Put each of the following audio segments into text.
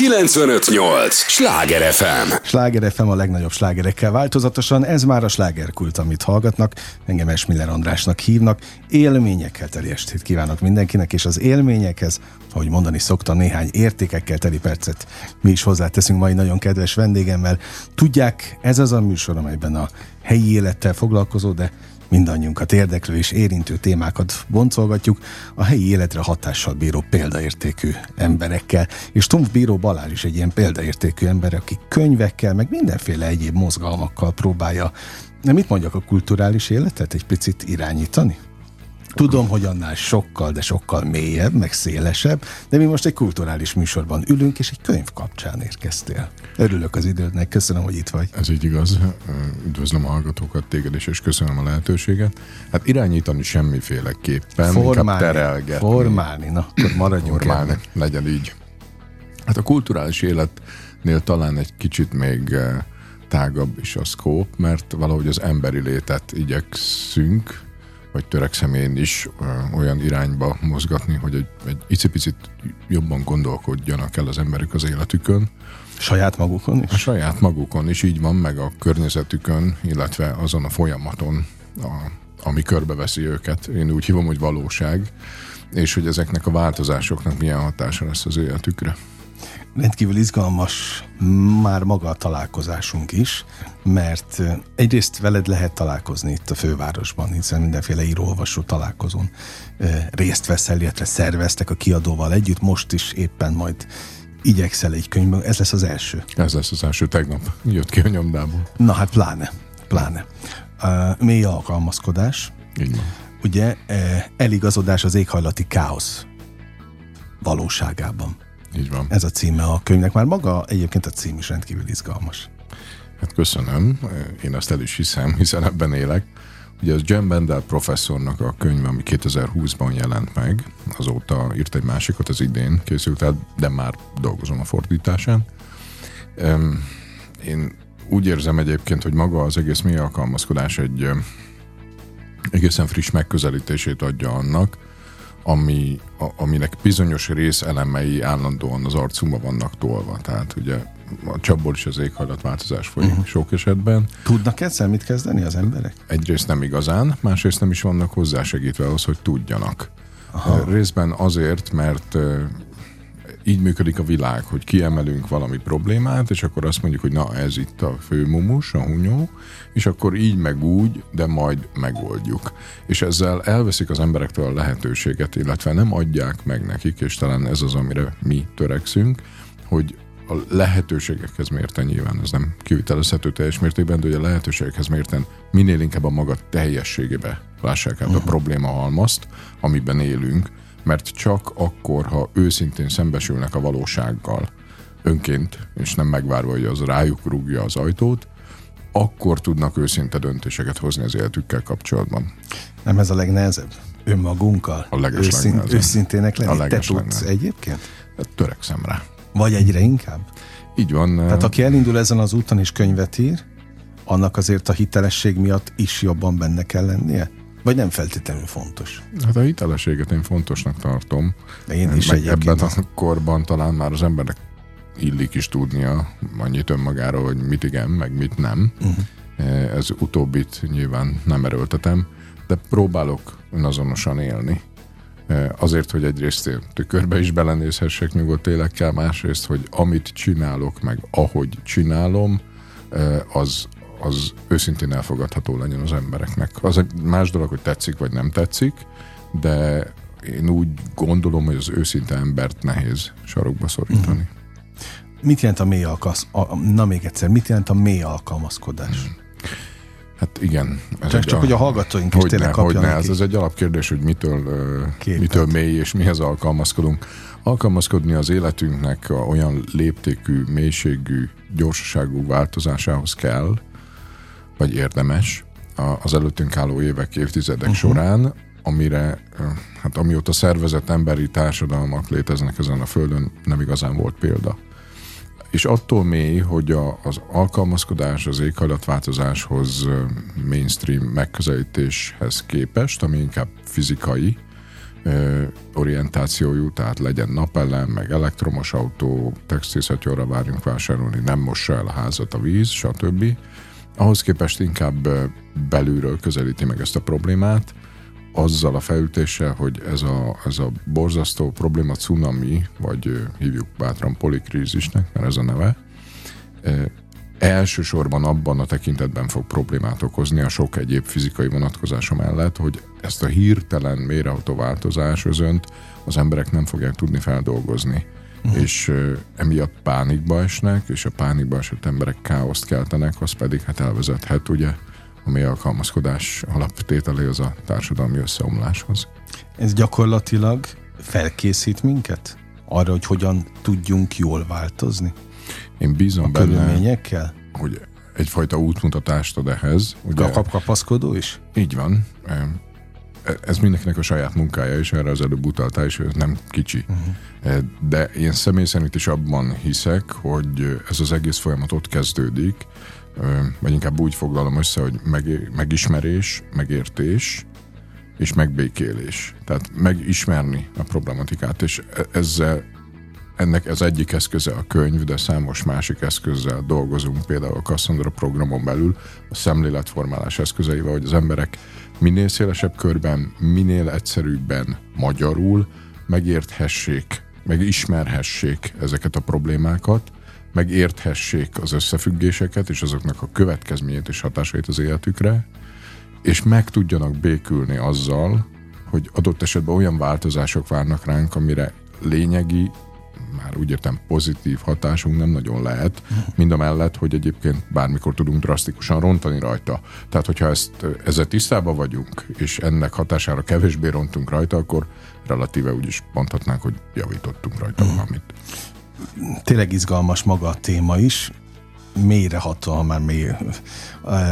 958! Sláger FM! Sláger FM a legnagyobb slágerekkel változatosan, ez már a slágerkult, amit hallgatnak. Engem Esmiller Andrásnak hívnak. Élményekkel teli estét kívánok mindenkinek, és az élményekhez, ahogy mondani szoktam, néhány értékekkel teli percet mi is hozzáteszünk mai nagyon kedves vendégemmel. Tudják, ez az a műsor, amelyben a helyi élettel foglalkozó, de mindannyiunkat érdeklő és érintő témákat boncolgatjuk a helyi életre hatással bíró példaértékű emberekkel. És Tomf Bíró Balázs is egy ilyen példaértékű ember, aki könyvekkel, meg mindenféle egyéb mozgalmakkal próbálja, nem mit mondjak, a kulturális életet egy picit irányítani? Tudom, hogy annál sokkal, de sokkal mélyebb, meg szélesebb, de mi most egy kulturális műsorban ülünk, és egy könyv kapcsán érkeztél. Örülök az idődnek, köszönöm, hogy itt vagy. Ez így igaz. Üdvözlöm a hallgatókat, téged is, és köszönöm a lehetőséget. Hát irányítani semmiféleképpen, formálni, terelgetni. Formálni, na, akkor maradjunk Formálni, ebben. legyen így. Hát a kulturális életnél talán egy kicsit még tágabb is a szkóp, mert valahogy az emberi létet igyekszünk vagy törekszem én is olyan irányba mozgatni, hogy egy, egy icipicit jobban gondolkodjanak el az emberek az életükön. Saját magukon is? A saját magukon is, így van, meg a környezetükön, illetve azon a folyamaton, a, ami körbeveszi őket. Én úgy hívom, hogy valóság, és hogy ezeknek a változásoknak milyen hatása lesz az életükre rendkívül izgalmas már maga a találkozásunk is, mert egyrészt veled lehet találkozni itt a fővárosban, hiszen mindenféle író-olvasó találkozón részt veszel, illetve szerveztek a kiadóval együtt, most is éppen majd igyekszel egy könyvben, ez lesz az első. Ez lesz az első, tegnap jött ki a nyomdából. Na hát pláne, pláne. Uh, mély alkalmazkodás. Így van. Ugye, eligazodás az éghajlati káosz valóságában. Így van. Ez a címe a könyvnek. Már maga egyébként a cím is rendkívül izgalmas. Hát köszönöm, én azt el is hiszem, hiszen ebben élek. Ugye az Jen Bendel professzornak a könyve, ami 2020-ban jelent meg, azóta írt egy másikat, az idén készült el, de már dolgozom a fordításán. Én úgy érzem egyébként, hogy maga az egész mi alkalmazkodás egy egészen friss megközelítését adja annak, ami, a, aminek bizonyos részelemei állandóan az arcunkba vannak tolva. Tehát ugye a csapból is az éghajlatváltozás folyik uh-huh. sok esetben. Tudnak ezzel mit kezdeni az emberek? Egyrészt nem igazán, másrészt nem is vannak hozzásegítve ahhoz, hogy tudjanak. Aha. Részben azért, mert így működik a világ, hogy kiemelünk valami problémát, és akkor azt mondjuk, hogy na ez itt a fő mumus, a hunyó, és akkor így meg úgy, de majd megoldjuk. És ezzel elveszik az emberektől a lehetőséget, illetve nem adják meg nekik, és talán ez az, amire mi törekszünk, hogy a lehetőségekhez mérten nyilván ez nem kivitelezhető teljes mértékben, de hogy a lehetőségekhez mérten minél inkább a maga teljességébe lássák át uh-huh. a probléma halmazt, amiben élünk, mert csak akkor, ha őszintén szembesülnek a valósággal önként, és nem megvárva, hogy az rájuk rúgja az ajtót, akkor tudnak őszinte döntéseket hozni az életükkel kapcsolatban. Nem ez a legnehezebb? Önmagunkkal? A Őszint, Őszintének lenni? A Te tudsz egyébként? Hát törekszem rá. Vagy egyre inkább? Így van. Tehát aki elindul ezen az úton és könyvet ír, annak azért a hitelesség miatt is jobban benne kell lennie? Vagy nem feltétlenül fontos? Hát a hitelességet én fontosnak tartom. De én is Meg ebben a korban talán már az embernek illik is tudnia annyit önmagáról, hogy mit igen, meg mit nem. Uh-huh. Ez utóbbit nyilván nem erőltetem, de próbálok önazonosan élni. E, azért, hogy egyrészt tükörbe is belenézhessek nyugodt élekkel, másrészt, hogy amit csinálok, meg ahogy csinálom, e, az, az őszintén elfogadható legyen az embereknek. Az egy más dolog, hogy tetszik vagy nem tetszik, de én úgy gondolom, hogy az őszinte embert nehéz sarokba szorítani. Uh-huh. Mit jelent a mély alkalmazkodás? Na még egyszer, mit jelent a mély alkalmazkodás? Hmm. Hát igen. Ez csak, csak a, hogy a hallgatóink is tényleg kapjanak ne, ez, ez egy alapkérdés, hogy mitől, mitől mély és mihez alkalmazkodunk. Alkalmazkodni az életünknek a olyan léptékű, mélységű, gyorsaságú változásához kell, vagy érdemes az előttünk álló évek, évtizedek uh-huh. során, amire, hát amióta szervezett emberi társadalmak léteznek ezen a földön, nem igazán volt példa. És attól mély, hogy a, az alkalmazkodás az éghajlatváltozáshoz mainstream megközelítéshez képest, ami inkább fizikai, orientációjú, tehát legyen napelem, meg elektromos autó, textilszatyorra várjunk vásárolni, nem mossa el a házat a víz, stb. Ahhoz képest inkább belülről közelíti meg ezt a problémát, azzal a felütéssel, hogy ez a, ez a borzasztó probléma cunami, vagy hívjuk bátran polikrízisnek, mert ez a neve, elsősorban abban a tekintetben fog problémát okozni a sok egyéb fizikai vonatkozása mellett, hogy ezt a hirtelen méreható változás özönt az emberek nem fogják tudni feldolgozni. Uh-huh. És emiatt pánikba esnek, és a pánikba esett emberek káoszt keltenek, az pedig hát elvezethet ugye a mély alkalmazkodás alaptételéhez a társadalmi összeomláshoz. Ez gyakorlatilag felkészít minket arra, hogy hogyan tudjunk jól változni? Én bízom a benne, körülményekkel? hogy egyfajta útmutatást ad ehhez. Ugye, a kapkapaszkodó is? Így van. Ez mindenkinek a saját munkája, és erre az előbb utaltál, és ez nem kicsi. Uh-huh. De én személy szerint is abban hiszek, hogy ez az egész folyamat ott kezdődik, vagy inkább úgy foglalom össze, hogy meg, megismerés, megértés, és megbékélés. Tehát megismerni a problematikát, és e, ezzel ennek az egyik eszköze a könyv, de számos másik eszközzel dolgozunk, például a Cassandra programon belül, a szemléletformálás eszközeivel, hogy az emberek minél szélesebb körben, minél egyszerűbben magyarul megérthessék, megismerhessék ezeket a problémákat, megérthessék az összefüggéseket és azoknak a következményét és hatásait az életükre, és meg tudjanak békülni azzal, hogy adott esetben olyan változások várnak ránk, amire lényegi már úgy értem pozitív hatásunk nem nagyon lehet, mind a mellett, hogy egyébként bármikor tudunk drasztikusan rontani rajta. Tehát, hogyha ezt, ezzel tisztában vagyunk, és ennek hatására kevésbé rontunk rajta, akkor relatíve úgy is mondhatnánk, hogy javítottunk rajta mm. valamit. Tényleg izgalmas maga a téma is, mélyrehatóan már mély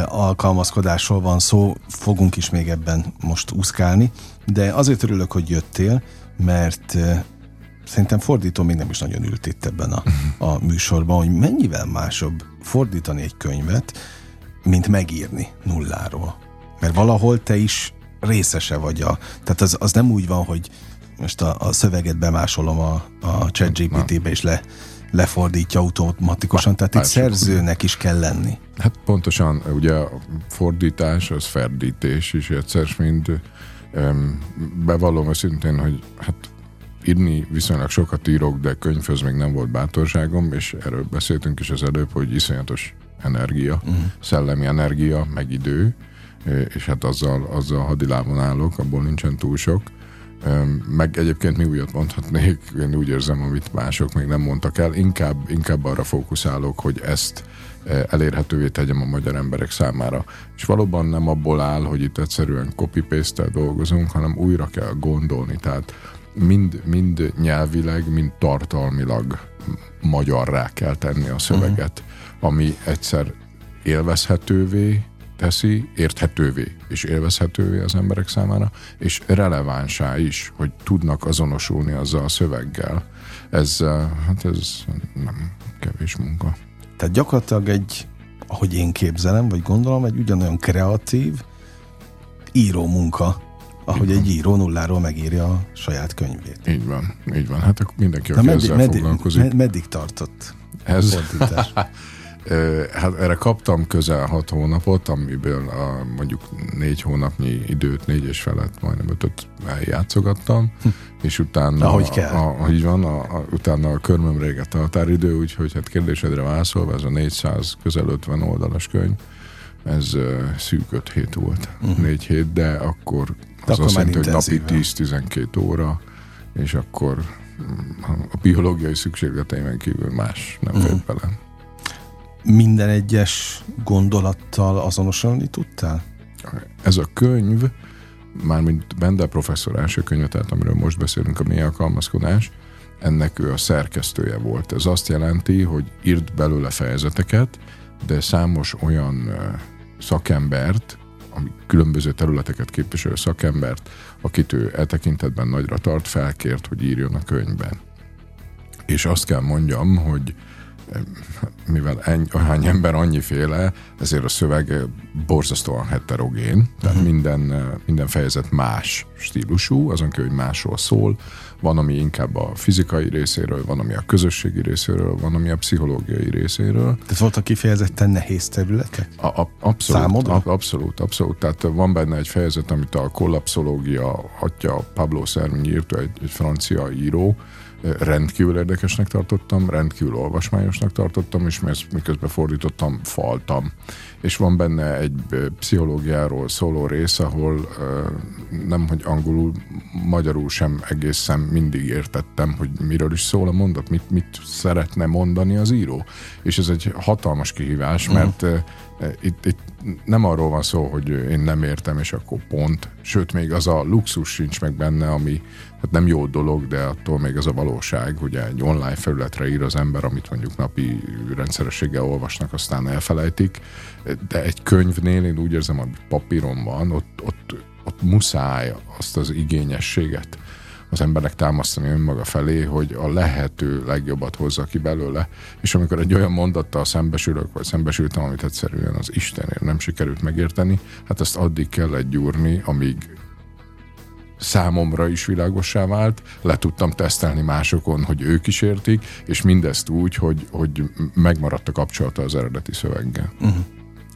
alkalmazkodásról van szó, fogunk is még ebben most úszkálni, de azért örülök, hogy jöttél, mert szerintem fordító még nem is nagyon ült itt ebben a, a műsorban, hogy mennyivel másabb fordítani egy könyvet, mint megírni nulláról. Mert valahol te is részese vagy a... Tehát az, az nem úgy van, hogy most a, a szöveget bemásolom a, a ChatGPT-be és le, lefordítja automatikusan, tehát itt szerzőnek is kell lenni. Hát pontosan, ugye a fordítás az ferdítés is egyszer, mind um, bevallom őszintén, hogy hát írni viszonylag sokat írok, de könyvhöz még nem volt bátorságom, és erről beszéltünk is az előbb, hogy iszonyatos energia, uh-huh. szellemi energia, meg idő, és hát azzal, azzal hadilávon állok, abból nincsen túl sok. Meg egyébként mi újat mondhatnék, én úgy érzem, amit mások még nem mondtak el, inkább, inkább arra fókuszálok, hogy ezt elérhetővé tegyem a magyar emberek számára. És valóban nem abból áll, hogy itt egyszerűen copy-paste dolgozunk, hanem újra kell gondolni. Tehát mind, mind nyelvileg, mind tartalmilag magyarrá kell tenni a szöveget, uh-huh. ami egyszer élvezhetővé teszi, érthetővé és élvezhetővé az emberek számára, és relevánsá is, hogy tudnak azonosulni azzal a szöveggel. Ez, eh, hát ez nem kevés munka. Tehát gyakorlatilag egy, ahogy én képzelem, vagy gondolom, egy ugyanolyan kreatív író munka, ahogy egy író nulláról megírja a saját könyvét. Így van, így van. Hát akkor mindenki, aki meddig, ezzel meddig, foglalkozik. Med, meddig tartott ez? hát erre kaptam közel hat hónapot, amiből a, mondjuk négy hónapnyi időt, négy és felett, majdnem ötöt játszogattam, hm. és utána... Ahogy kell. A, a, így van, a, a, utána a körmöm régett a határidő, úgyhogy hát kérdésedre válaszolva, ez a 400, közel 50 oldalas könyv, ez szűk 5 hét volt, uh-huh. 4 hét, de akkor az azt jelenti, hogy napi 10-12 óra, és akkor mm, a biológiai szükségleteimen kívül más nem uh-huh. fért bele. Minden egyes gondolattal azonosulni tudtál? Ez a könyv, mármint Bendel professzor első könyve, tehát amiről most beszélünk, a mély alkalmazkodás, ennek ő a szerkesztője volt. Ez azt jelenti, hogy írt belőle fejezeteket, de számos olyan szakembert, ami különböző területeket képviselő szakembert, akit ő eltekintetben nagyra tart, felkért, hogy írjon a könyvben. És azt kell mondjam, hogy mivel ennyi, ahány ember annyiféle, ezért a szöveg borzasztóan heterogén, tehát uh-huh. minden, minden fejezet más stílusú, azon kívül, hogy másról szól, van, ami inkább a fizikai részéről, van, ami a közösségi részéről, van, ami a pszichológiai részéről. Tehát voltak kifejezetten nehéz területek? A, a, abszolút, Számodra? A, abszolút, abszolút. Tehát van benne egy fejezet, amit a kollapszológia atya Pablo Szermi írt, egy, egy francia író, rendkívül érdekesnek tartottam, rendkívül olvasmányosnak tartottam, és miközben fordítottam, faltam. És van benne egy pszichológiáról szóló rész, ahol nem, hogy angolul, magyarul sem egészen mindig értettem, hogy miről is szól a mondat, mit, mit szeretne mondani az író. És ez egy hatalmas kihívás, mhm. mert uh-huh. itt, itt nem arról van szó, hogy én nem értem, és akkor pont. Sőt, még az a luxus sincs meg benne, ami hát nem jó dolog, de attól még az a valóság, hogy egy online felületre ír az ember, amit mondjuk napi rendszerességgel olvasnak, aztán elfelejtik. De egy könyvnél én úgy érzem, hogy papíron van, ott, ott, ott muszáj azt az igényességet az embernek támasztani önmaga felé, hogy a lehető legjobbat hozza ki belőle. És amikor egy olyan mondattal szembesülök, vagy szembesültem, amit egyszerűen az Istenért nem sikerült megérteni, hát ezt addig kell egy gyúrni, amíg számomra is világossá vált, le tudtam tesztelni másokon, hogy ők is értik, és mindezt úgy, hogy, hogy megmaradt a kapcsolata az eredeti szöveggel. Uh-huh.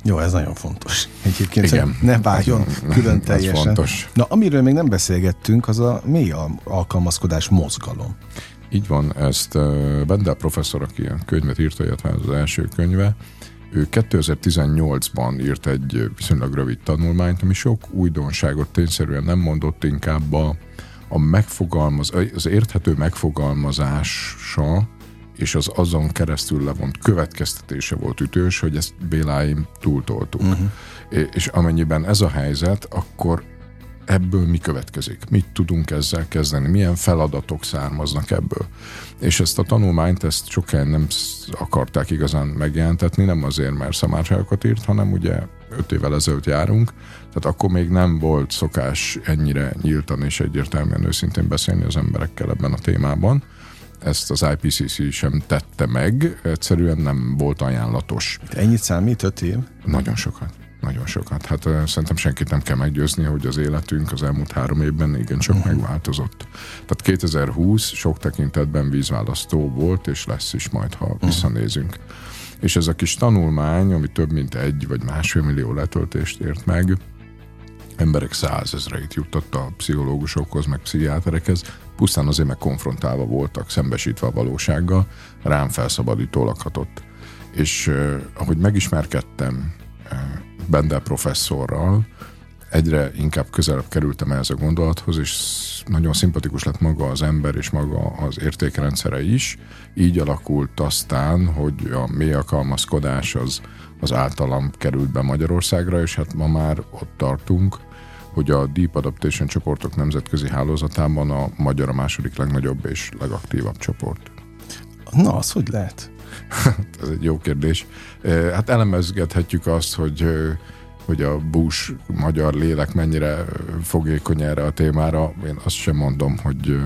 Jó, ez nagyon fontos. Egyébként Igen, ne váljon ez, külön teljesen. fontos. Na, amiről még nem beszélgettünk, az a mély alkalmazkodás mozgalom. Így van, ezt Bendel professzor, aki a könyvet írta, illetve az első könyve, ő 2018-ban írt egy viszonylag rövid tanulmányt, ami sok újdonságot tényszerűen nem mondott, inkább a, a megfogalmaz, az érthető megfogalmazása és az azon keresztül levont következtetése volt ütős, hogy ezt Béláim túltoltuk. Uh-huh. És amennyiben ez a helyzet, akkor ebből mi következik? Mit tudunk ezzel kezdeni? Milyen feladatok származnak ebből? És ezt a tanulmányt, ezt sokan nem akarták igazán megjelentetni, nem azért, mert szamárságokat írt, hanem ugye öt évvel ezelőtt járunk, tehát akkor még nem volt szokás ennyire nyíltan és egyértelműen őszintén beszélni az emberekkel ebben a témában. Ezt az IPCC sem tette meg, egyszerűen nem volt ajánlatos. Ennyit számít öt év? Nagyon sokat. Nagyon sokat. Hát szerintem senkit nem kell meggyőzni, hogy az életünk az elmúlt három évben igencsak uh-huh. megváltozott. Tehát 2020 sok tekintetben vízválasztó volt, és lesz is majd, ha uh-huh. visszanézünk. És ez a kis tanulmány, ami több mint egy vagy másfél millió letöltést ért meg, emberek százezreit jutott a pszichológusokhoz, meg pszichiáterekhez, pusztán azért meg konfrontálva voltak, szembesítve a valósággal, rám felszabadító lakhatott. És uh, ahogy megismerkedtem uh, Bendel professzorral egyre inkább közelebb kerültem ehhez a gondolathoz, és nagyon szimpatikus lett maga az ember és maga az értékrendszere is. Így alakult aztán, hogy a mély alkalmazkodás az, az általam került be Magyarországra, és hát ma már ott tartunk, hogy a Deep Adaptation csoportok nemzetközi hálózatában a magyar a második legnagyobb és legaktívabb csoport. Na, az hogy lehet? Ez egy jó kérdés. Hát elemezgethetjük azt, hogy hogy a Bush magyar lélek mennyire fogékony erre a témára. Én azt sem mondom, hogy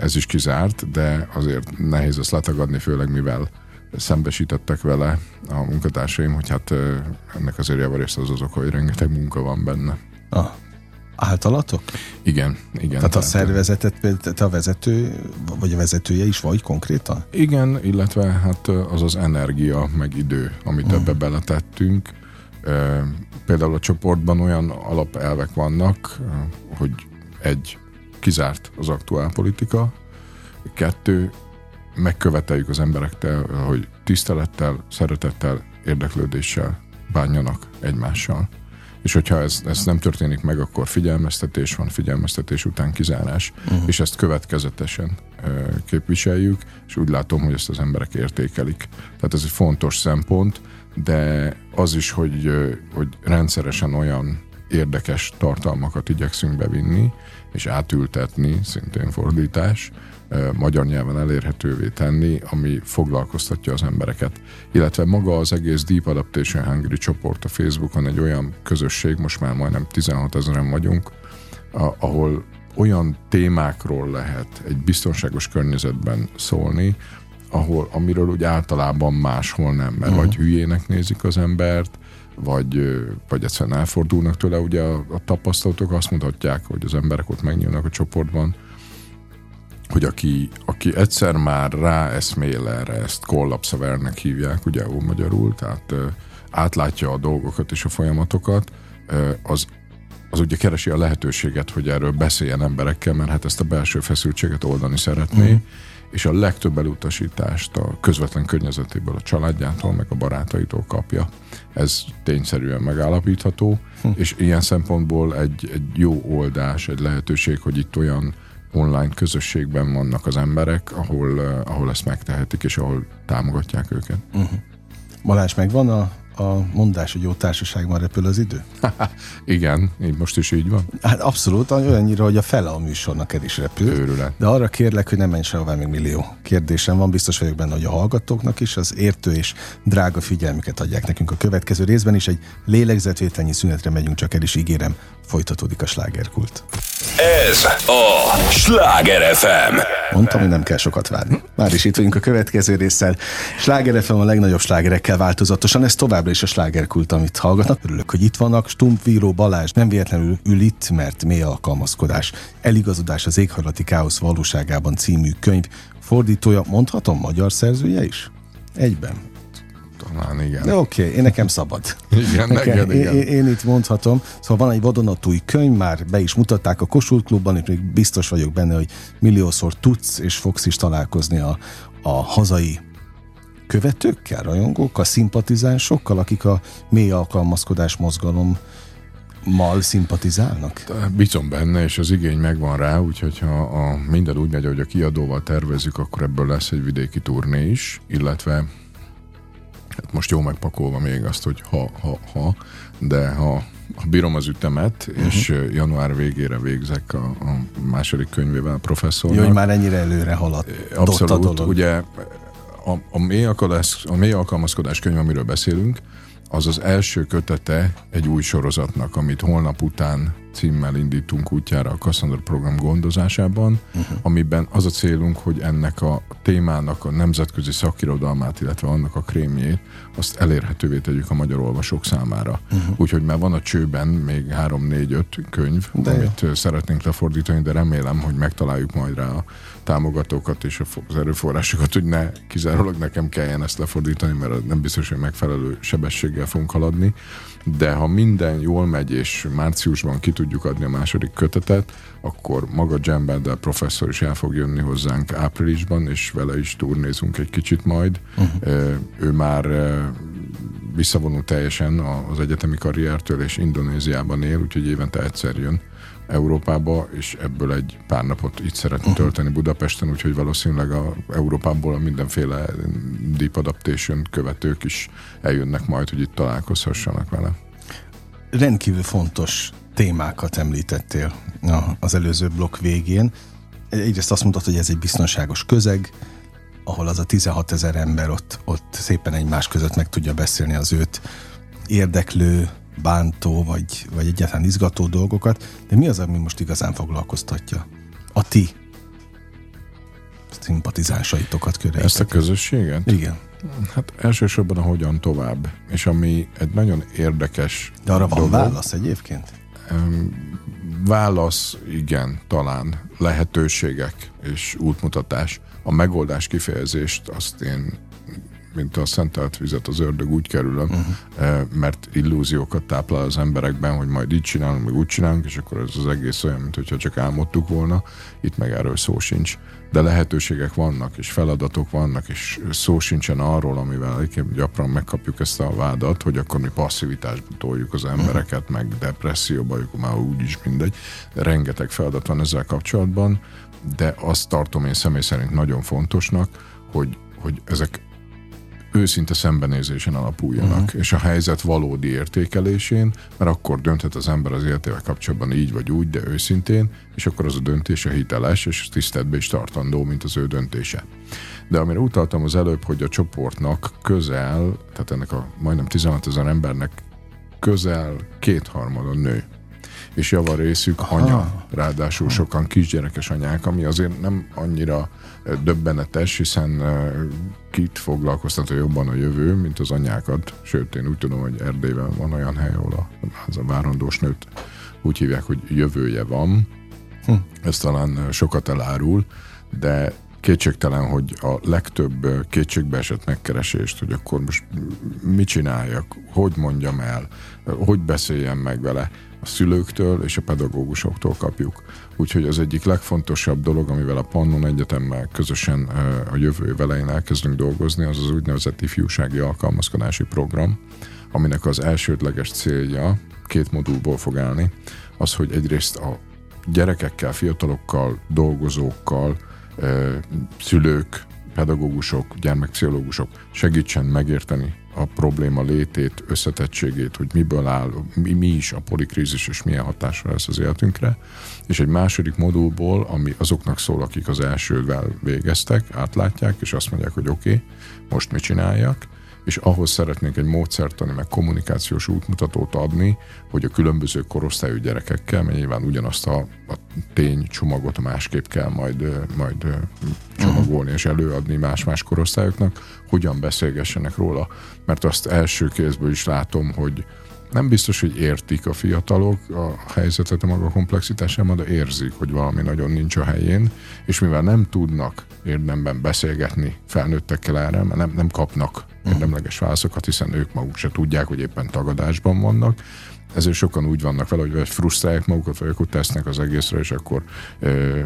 ez is kizárt, de azért nehéz ezt letagadni, főleg mivel szembesítettek vele a munkatársaim, hogy hát ennek azért javarészt az azok, hogy rengeteg munka van benne. Ah, általatok? Igen, igen. Tehát a szervezetet, te a vezető, vagy a vezetője is vagy konkrétan? Igen, illetve hát az az energia, meg idő, amit uh-huh. ebbe beletettünk. Például a csoportban olyan alapelvek vannak, hogy egy, kizárt az aktuál politika, kettő, megköveteljük az emberektől, hogy tisztelettel, szeretettel, érdeklődéssel bánjanak egymással és hogyha ez, ez nem történik meg, akkor figyelmeztetés van, figyelmeztetés után kizárás, uh-huh. és ezt következetesen képviseljük, és úgy látom, hogy ezt az emberek értékelik. Tehát ez egy fontos szempont, de az is, hogy, hogy rendszeresen olyan érdekes tartalmakat igyekszünk bevinni, és átültetni, szintén fordítás, magyar nyelven elérhetővé tenni, ami foglalkoztatja az embereket. Illetve maga az egész Deep Adaptation Hungary csoport a Facebookon egy olyan közösség, most már majdnem 16 ezeren vagyunk, ahol olyan témákról lehet egy biztonságos környezetben szólni, ahol, amiről úgy általában máshol nem, mert uh-huh. vagy hülyének nézik az embert, vagy, vagy egyszerűen elfordulnak tőle. Ugye a, a tapasztalatok azt mutatják, hogy az emberek ott megnyílnak a csoportban, hogy aki, aki egyszer már rá eszmél erre, ezt kollapszavernek hívják, ugye ó magyarul, tehát átlátja a dolgokat és a folyamatokat, az, az ugye keresi a lehetőséget, hogy erről beszéljen emberekkel, mert hát ezt a belső feszültséget oldani szeretné, mm. és a legtöbb elutasítást a közvetlen környezetéből, a családjától, meg a barátaitól kapja. Ez tényszerűen megállapítható, hm. és ilyen szempontból egy, egy jó oldás, egy lehetőség, hogy itt olyan online közösségben vannak az emberek, ahol, uh, ahol ezt megtehetik, és ahol támogatják őket. Uh-huh. Balázs, megvan a a mondás, hogy jó társaságban repül az idő? Igen, így most is így van. Hát abszolút, olyannyira, hogy a fele a műsornak el is repül. Őrület. De arra kérlek, hogy ne menj sehová még millió kérdésem van. Biztos vagyok benne, hogy a hallgatóknak is az értő és drága figyelmüket adják nekünk a következő részben is. Egy lélegzetvételnyi szünetre megyünk, csak el is ígérem, folytatódik a slágerkult. Ez a Sláger FM. Mondtam, hogy nem kell sokat várni. Már is itt vagyunk a következő résszel. Sláger FM a legnagyobb slágerekkel változatosan. Ez továbbra is a slágerkult, amit hallgatnak. Örülök, hogy itt vannak. Stumpvíró Balázs nem véletlenül ül itt, mert mély alkalmazkodás. Eligazodás az éghajlati káosz valóságában című könyv fordítója, mondhatom, magyar szerzője is? Egyben. Talán igen. De oké, okay, én nekem szabad. Igen, neked, igen. Én, én, itt mondhatom. Szóval van egy vadonatúj könyv, már be is mutatták a Kossuth Klubban, és még biztos vagyok benne, hogy milliószor tudsz és fogsz is találkozni a, a hazai követőkkel, rajongókkal, szimpatizánsokkal, akik a mély alkalmazkodás mozgalom mal szimpatizálnak? Bízom benne, és az igény megvan rá, úgyhogy ha a, minden úgy megy, hogy a kiadóval tervezik, akkor ebből lesz egy vidéki turné is, illetve hát most jó megpakolva még azt, hogy ha, ha, ha, de ha, ha bírom az ütemet, uh-huh. és január végére végzek a, a második könyvével a professzornak. Jó, hogy már ennyire előre haladt. Abszolút, ugye a, a, mély alkalmaz, a mély alkalmazkodás könyv, amiről beszélünk, az az első kötete egy új sorozatnak, amit holnap után címmel indítunk útjára a Cassandra program gondozásában, uh-huh. amiben az a célunk, hogy ennek a témának a nemzetközi szakirodalmát, illetve annak a krémjét, azt elérhetővé tegyük a magyar olvasók számára. Uh-huh. Úgyhogy már van a csőben még 3-4-5 könyv, de amit jó. szeretnénk lefordítani, de remélem, hogy megtaláljuk majd rá a támogatókat és az erőforrásokat, hogy ne kizárólag nekem kelljen ezt lefordítani, mert nem biztos, hogy megfelelő sebességgel fogunk haladni de ha minden jól megy, és márciusban ki tudjuk adni a második kötetet, akkor maga Jambel professzor is el fog jönni hozzánk áprilisban, és vele is turnézunk egy kicsit majd. Uh-huh. Ő már visszavonult teljesen az egyetemi karriertől, és Indonéziában él, úgyhogy évente egyszer jön Európába, és ebből egy pár napot itt szeretne uh-huh. tölteni Budapesten, úgyhogy valószínűleg a Európából a mindenféle Deep Adaptation követők is eljönnek majd, hogy itt találkozhassanak vele. Rendkívül fontos témákat említettél az előző blokk végén. Egyrészt azt mondtad, hogy ez egy biztonságos közeg, ahol az a 16 ezer ember ott, ott szépen egymás között meg tudja beszélni az őt érdeklő bántó, vagy, vagy egyáltalán izgató dolgokat, de mi az, ami most igazán foglalkoztatja? A ti szimpatizánsaitokat körétek. Ezt a közösséget? Igen. Hát elsősorban a hogyan tovább. És ami egy nagyon érdekes De arra dolog, van válasz egyébként? Válasz, igen, talán. Lehetőségek és útmutatás. A megoldás kifejezést azt én mint a szentelt vizet az ördög úgy kerülöm, uh-huh. mert illúziókat táplál az emberekben, hogy majd így csinálunk, meg úgy csinálunk, és akkor ez az egész olyan, mint csak álmodtuk volna. Itt meg erről szó sincs. De lehetőségek vannak, és feladatok vannak, és szó sincsen arról, amivel gyakran megkapjuk ezt a vádat, hogy akkor mi passzivitásba toljuk az embereket, uh-huh. meg depresszióba, akkor már úgyis mindegy. De rengeteg feladat van ezzel kapcsolatban, de azt tartom én személy szerint nagyon fontosnak, hogy, hogy ezek őszinte szembenézésen alapuljanak, uh-huh. és a helyzet valódi értékelésén, mert akkor dönthet az ember az életével kapcsolatban így vagy úgy, de őszintén, és akkor az a döntés a hiteles, és tiszteletbe is tartandó, mint az ő döntése. De amire utaltam az előbb, hogy a csoportnak közel, tehát ennek a majdnem 16 ezer embernek közel kétharmada nő. és javarészük anya, ráadásul sokan kisgyerekes anyák, ami azért nem annyira döbbenetes, hiszen kit foglalkoztatja jobban a jövő, mint az anyákat. Sőt, én úgy tudom, hogy Erdélyben van olyan hely, ahol a, az a várandós nőt úgy hívják, hogy jövője van. Hm. Ez talán sokat elárul, de kétségtelen, hogy a legtöbb kétségbe esett megkeresést, hogy akkor most mit csináljak, hogy mondjam el, hogy beszéljem meg vele, a szülőktől és a pedagógusoktól kapjuk. Úgyhogy az egyik legfontosabb dolog, amivel a Pannon Egyetemmel közösen a jövő elején elkezdünk dolgozni, az az úgynevezett ifjúsági alkalmazkodási program, aminek az elsődleges célja két modulból fog állni, az, hogy egyrészt a gyerekekkel, fiatalokkal, dolgozókkal, szülők, pedagógusok, gyermekpszichológusok segítsen megérteni a probléma létét, összetettségét, hogy miből áll, mi, mi is a polikrízis, és milyen hatása lesz az életünkre. És egy második modulból, ami azoknak szól, akik az elsővel végeztek, átlátják, és azt mondják, hogy oké, okay, most mit csináljak, és ahhoz szeretnénk egy módszertani, meg kommunikációs útmutatót adni, hogy a különböző korosztályú gyerekekkel, mert nyilván ugyanazt a, a tény csomagot másképp kell majd, majd csomagolni és előadni más-más korosztályoknak, hogyan beszélgessenek róla. Mert azt első kézből is látom, hogy nem biztos, hogy értik a fiatalok a helyzetet a maga komplexitásában, de érzik, hogy valami nagyon nincs a helyén, és mivel nem tudnak érdemben beszélgetni felnőttekkel erre, mert nem, nem kapnak érdemleges válaszokat, hiszen ők maguk se tudják, hogy éppen tagadásban vannak, ezért sokan úgy vannak vele, hogy frusztrálják magukat, vagy akkor tesznek az egészre, és akkor ö,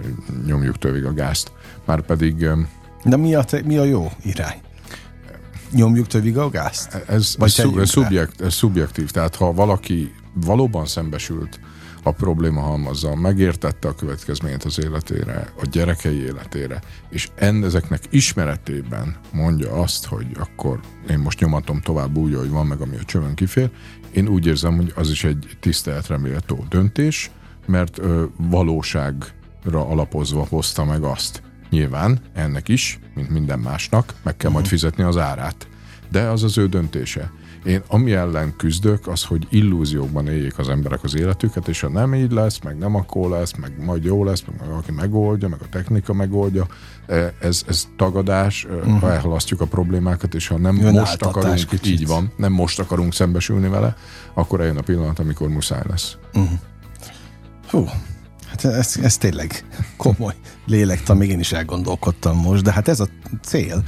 nyomjuk tövig a gázt. Már pedig... Ö, De mi a, te, mi a jó irány? Nyomjuk tövig a gázt? Ez, vagy ez, ez, szubjekt, ez szubjektív, tehát ha valaki valóban szembesült a probléma halmazzal, megértette a következményt az életére, a gyerekei életére, és ezeknek ismeretében mondja azt, hogy akkor én most nyomatom tovább úgy, hogy van meg, ami a csövön kifér, én úgy érzem, hogy az is egy tiszteletre méltó döntés, mert ö, valóságra alapozva hozta meg azt. Nyilván ennek is, mint minden másnak, meg kell uh-huh. majd mhm. fizetni az árát. De az az ő döntése. Én ami ellen küzdök, az, hogy illúziókban éljék az emberek az életüket, és ha nem így lesz, meg nem akkor lesz, meg majd jó lesz, meg valaki megoldja, meg a technika megoldja, e, ez, ez tagadás, uh-huh. ha elhalasztjuk a problémákat, és ha nem Jön most akarunk, kicsit. így van, nem most akarunk szembesülni vele, akkor eljön a pillanat, amikor muszáj lesz. Uh-huh. Hú, hát ez, ez tényleg komoly lélektan, még én is elgondolkodtam most, de hát ez a cél,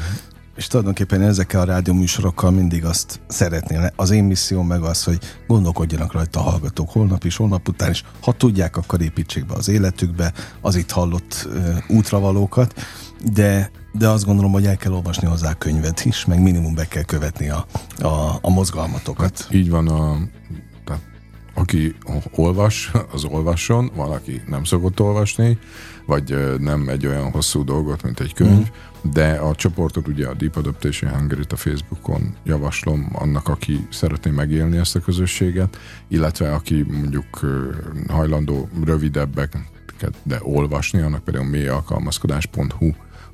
és tulajdonképpen ezekkel a rádióműsorokkal mindig azt szeretném, az én misszióm meg az, hogy gondolkodjanak rajta a hallgatók holnap is, holnap után is. Ha tudják, akkor építsék be az életükbe az itt hallott uh, útravalókat, de, de azt gondolom, hogy el kell olvasni hozzá könyvet is, meg minimum be kell követni a, a, a mozgalmatokat. Hát így van a aki olvas, az olvasson, valaki nem szokott olvasni, vagy nem egy olyan hosszú dolgot, mint egy könyv, mm. de a csoportot ugye a Deep Adaptation hungary a Facebookon javaslom annak, aki szeretné megélni ezt a közösséget, illetve aki mondjuk hajlandó rövidebbek, de olvasni, annak például mélyalkalmazkodás.hu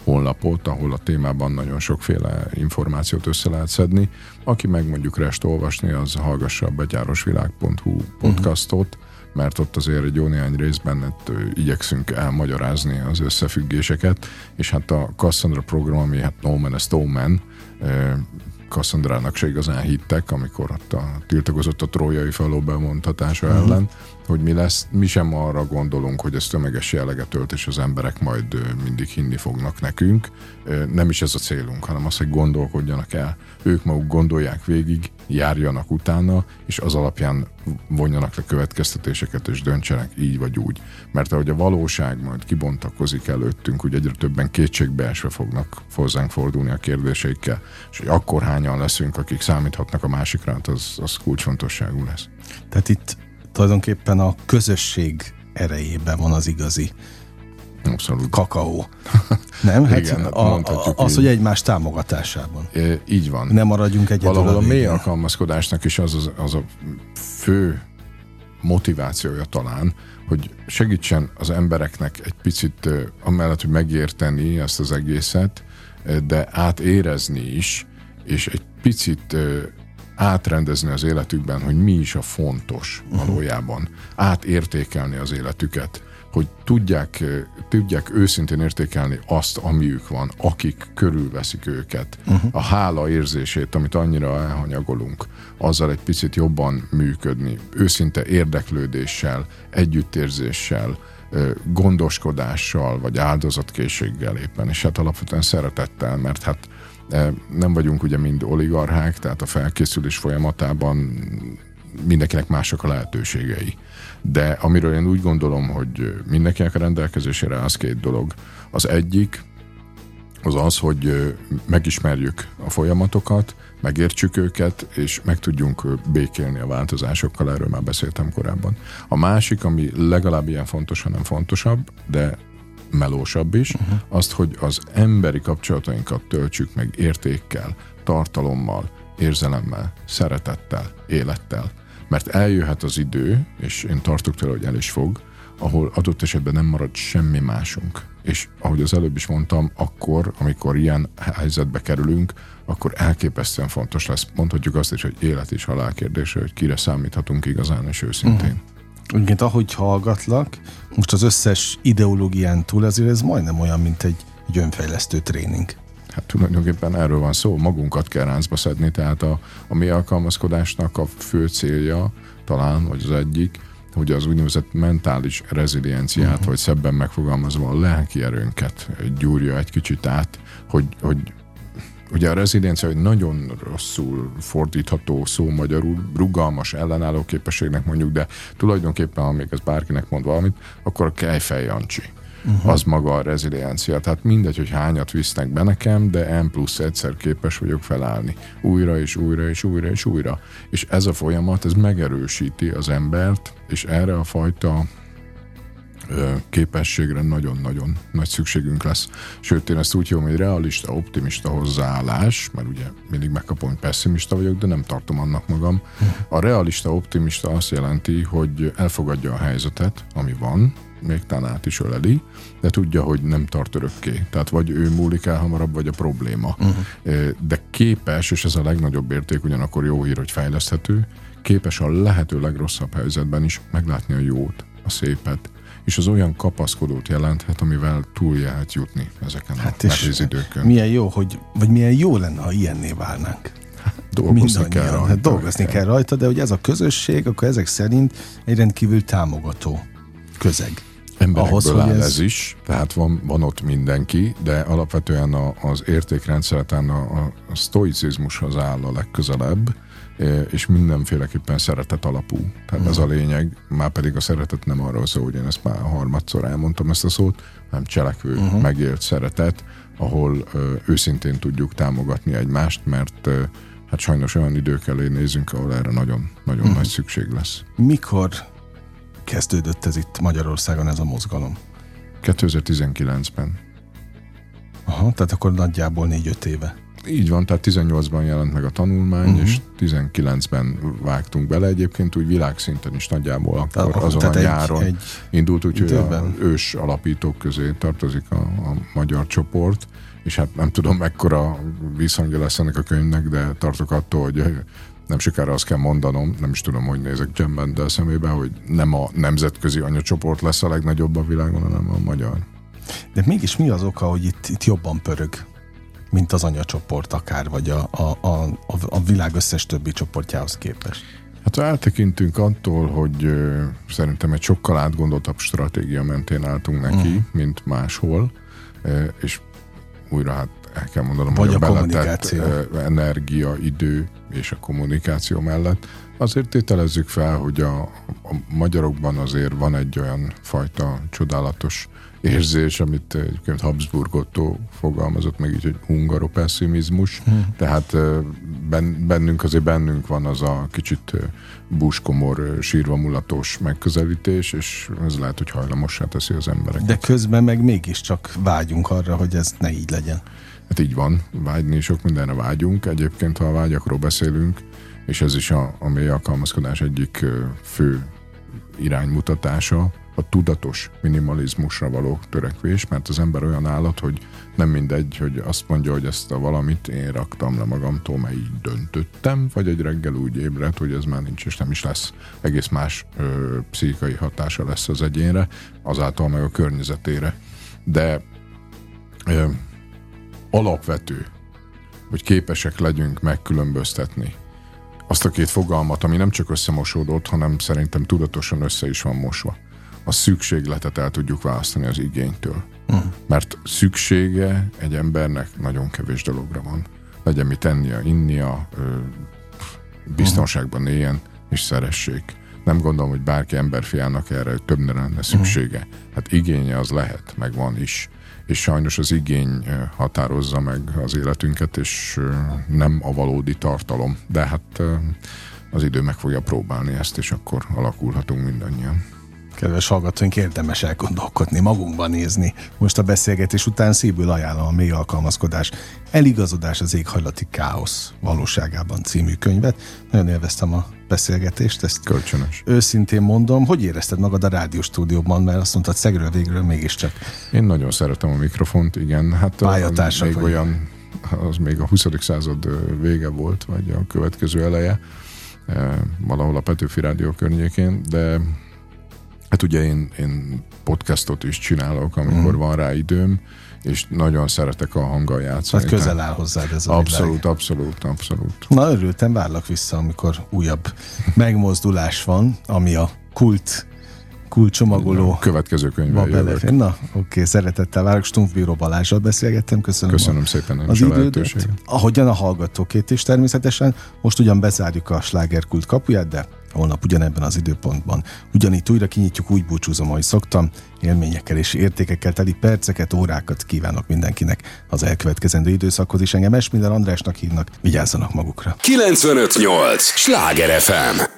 honlapot, ahol a témában nagyon sokféle információt össze lehet szedni. Aki meg mondjuk rest olvasni, az hallgassa a betyárosvilág.hu mhm. podcastot, uh-huh mert ott azért egy jó néhány részben hát, igyekszünk elmagyarázni az összefüggéseket, és hát a Cassandra program, ami hát No Man is No Man, Cassandrának se igazán hittek, amikor ott a, tiltakozott a trójai faló bevontatása uh-huh. ellen, hogy mi lesz. Mi sem arra gondolunk, hogy ez tömeges jelleget ölt, és az emberek majd mindig hinni fognak nekünk. Nem is ez a célunk, hanem az, hogy gondolkodjanak el. Ők maguk gondolják végig, járjanak utána, és az alapján vonjanak le következtetéseket, és döntsenek így vagy úgy. Mert ahogy a valóság majd kibontakozik előttünk, hogy egyre többen kétségbeesve fognak hozzánk fordulni a kérdéseikkel, és hogy akkor hányan leszünk, akik számíthatnak a másikra, hát az, az kulcsfontosságú lesz. Tehát itt tulajdonképpen a közösség erejében van az igazi Abszolút. kakaó. Nem? Hát Igen, hát a, a, az, így. hogy egymás támogatásában. É, így van. Nem maradjunk egyedül Valahol a, a mély alkalmazkodásnak is az, az, az a fő motivációja talán, hogy segítsen az embereknek egy picit, amellett, hogy megérteni ezt az egészet, de átérezni is, és egy picit átrendezni az életükben, hogy mi is a fontos valójában, átértékelni az életüket, hogy tudják, tudják őszintén értékelni azt, amiük van, akik körülveszik őket, uh-huh. a hála érzését, amit annyira elhanyagolunk, azzal egy picit jobban működni, őszinte érdeklődéssel, együttérzéssel, gondoskodással, vagy áldozatkészséggel éppen, és hát alapvetően szeretettel, mert hát nem vagyunk ugye mind oligarchák, tehát a felkészülés folyamatában mindenkinek mások a lehetőségei. De amiről én úgy gondolom, hogy mindenkinek a rendelkezésére az két dolog. Az egyik az az, hogy megismerjük a folyamatokat, megértsük őket, és meg tudjunk békélni a változásokkal, erről már beszéltem korábban. A másik, ami legalább ilyen fontos, hanem fontosabb, de melósabb is, uh-huh. azt, hogy az emberi kapcsolatainkat töltsük meg értékkel, tartalommal, érzelemmel, szeretettel, élettel. Mert eljöhet az idő, és én tartok tőle, hogy el is fog, ahol adott esetben nem marad semmi másunk. És ahogy az előbb is mondtam, akkor, amikor ilyen helyzetbe kerülünk, akkor elképesztően fontos lesz. Mondhatjuk azt is, hogy élet és halál kérdése, hogy kire számíthatunk igazán és őszintén. Uh-huh. Ugyanként ahogy hallgatlak, most az összes ideológián túl azért ez majdnem olyan, mint egy, egy önfejlesztő tréning. Hát tulajdonképpen erről van szó, magunkat kell ráncba szedni, tehát a, a mi alkalmazkodásnak a fő célja talán, vagy az egyik, hogy az úgynevezett mentális rezilienciát, uh-huh. vagy szebben megfogalmazva a lelki erőnket gyúrja egy kicsit át, hogy, hogy Ugye a reziliencia egy nagyon rosszul fordítható szó magyarul, rugalmas ellenálló képességnek mondjuk, de tulajdonképpen, ha még ez bárkinek mond valamit, akkor Kejfej Jancsi. Uh-huh. Az maga a reziliencia. Tehát mindegy, hogy hányat visznek be nekem, de M plusz egyszer képes vagyok felállni. Újra és újra és újra és újra. És ez a folyamat, ez megerősíti az embert, és erre a fajta képességre nagyon-nagyon nagy szükségünk lesz. Sőt, én ezt úgy hívom, hogy realista, optimista hozzáállás, mert ugye mindig megkapom, hogy pessimista vagyok, de nem tartom annak magam. A realista, optimista azt jelenti, hogy elfogadja a helyzetet, ami van, még talán át is öleli, de tudja, hogy nem tart örökké. Tehát vagy ő múlik el hamarabb, vagy a probléma. Uh-huh. De képes, és ez a legnagyobb érték, ugyanakkor jó hír, hogy fejleszthető, képes a lehető legrosszabb helyzetben is meglátni a jót, a szépet, és az olyan kapaszkodót jelenthet, amivel túl lehet jutni ezeken hát a nehéz időkön. Milyen jó, hogy, vagy milyen jó lenne, ha ilyenné válnánk. Dolgozni kell rajta. Hát dolgozni kell. rajta, de hogy ez a közösség, akkor ezek szerint egy rendkívül támogató közeg. Emberekből Ahhoz, áll ez... ez is, tehát van, van ott mindenki, de alapvetően a, az értékrendszereten a, a, a sztoicizmushoz áll a legközelebb, és mindenféleképpen szeretet alapú. Tehát uh-huh. ez a mhm. lényeg, már pedig a szeretet nem arról szól, hogy én ezt már harmadszor elmondtam ezt a szót, hanem cselekvő, uh-huh. megélt szeretet, ahol ö, őszintén tudjuk támogatni egymást, mert ö, hát sajnos olyan idők elé nézünk, ahol erre nagyon, nagyon uh-huh. nagy szükség lesz. Mikor kezdődött ez itt Magyarországon ez a mozgalom? 2019-ben. Aha, tehát akkor nagyjából négy-öt éve. Így van, tehát 18-ban jelent meg a tanulmány, uh-huh. és 19-ben vágtunk bele. Egyébként úgy világszinten is nagyjából akkor tehát, azon tehát a nyáron egy, indult, úgyhogy a ős alapítók közé tartozik a, a magyar csoport, és hát nem tudom mekkora visszhangja lesz ennek a könyvnek, de tartok attól, hogy nem sokára azt kell mondanom, nem is tudom, hogy nézek Jim de szemébe, hogy nem a nemzetközi anyacsoport lesz a legnagyobb a világon, hanem a magyar. De mégis mi az oka, hogy itt, itt jobban pörög mint az anyacsoport akár, vagy a, a, a, a világ összes többi csoportjához képest? Hát eltekintünk attól, hogy ö, szerintem egy sokkal átgondoltabb stratégia mentén álltunk neki, uh-huh. mint máshol, ö, és újra hát el kell mondanom, Vagy hogy a, a kommunikáció. Ö, energia, idő és a kommunikáció mellett azért tételezzük fel, hogy a, a magyarokban azért van egy olyan fajta csodálatos érzés, amit egyébként Habsburg Otto fogalmazott meg így, hogy hungaropessimizmus, hmm. tehát bennünk azért bennünk van az a kicsit búskomor, sírva mulatos megközelítés, és ez lehet, hogy hajlamossá teszi az embereket. De közben meg mégiscsak vágyunk arra, hogy ez ne így legyen. Hát így van, vágyni sok mindenre vágyunk. Egyébként, ha a vágyakról beszélünk, és ez is a, a mély alkalmazkodás egyik fő iránymutatása, a tudatos minimalizmusra való törekvés, mert az ember olyan állat, hogy nem mindegy, hogy azt mondja, hogy ezt a valamit én raktam le magamtól, mert így döntöttem, vagy egy reggel úgy ébredt, hogy ez már nincs és nem is lesz. Egész más ö, pszichikai hatása lesz az egyénre, azáltal meg a környezetére. De ö, alapvető, hogy képesek legyünk megkülönböztetni azt a két fogalmat, ami nem csak összemosódott, hanem szerintem tudatosan össze is van mosva. A szükségletet el tudjuk választani az igénytől. Uh-huh. Mert szüksége egy embernek nagyon kevés dologra van. Legyen mit tennie, innia, biztonságban éljen, és szeressék. Nem gondolom, hogy bárki emberfiának erre többne lenne szüksége. Hát igénye az lehet, meg van is és sajnos az igény határozza meg az életünket, és nem a valódi tartalom. De hát az idő meg fogja próbálni ezt, és akkor alakulhatunk mindannyian. Kedves hallgatóink, érdemes elgondolkodni, magunkban nézni. Most a beszélgetés után szívből ajánlom a mély alkalmazkodás, eligazodás az éghajlati káosz valóságában című könyvet. Nagyon élveztem a beszélgetést, ezt Kölcsönös. őszintén mondom. Hogy érezted magad a rádióstúdióban, mert azt mondtad szegről végről mégiscsak. Én nagyon szeretem a mikrofont, igen. Hát még vagy. olyan, az még a 20. század vége volt, vagy a következő eleje, valahol a Petőfi Rádió környékén, de Hát ugye én, én podcastot is csinálok, amikor mm. van rá időm, és nagyon szeretek a hanggal játszani. Hát közel áll hozzád ez a Abszolút, világ. abszolút, abszolút. Na örültem, várlak vissza, amikor újabb megmozdulás van, ami a kult kulcsomagoló. A következő könyvvel jövök. Na, oké, okay, szeretettel várok. Stumpfbíró Balázsral beszélgettem, köszönöm. Köszönöm a, szépen az időt. Ahogyan a hallgatókét is természetesen. Most ugyan bezárjuk a slágerkult kapuját, de holnap ugyanebben az időpontban. Ugyanitt újra kinyitjuk, úgy búcsúzom, ahogy szoktam. Élményekkel és értékekkel teli perceket, órákat kívánok mindenkinek az elkövetkezendő időszakhoz is. Engem Esmiller Andrásnak hívnak, vigyázzanak magukra. 958! Sláger FM!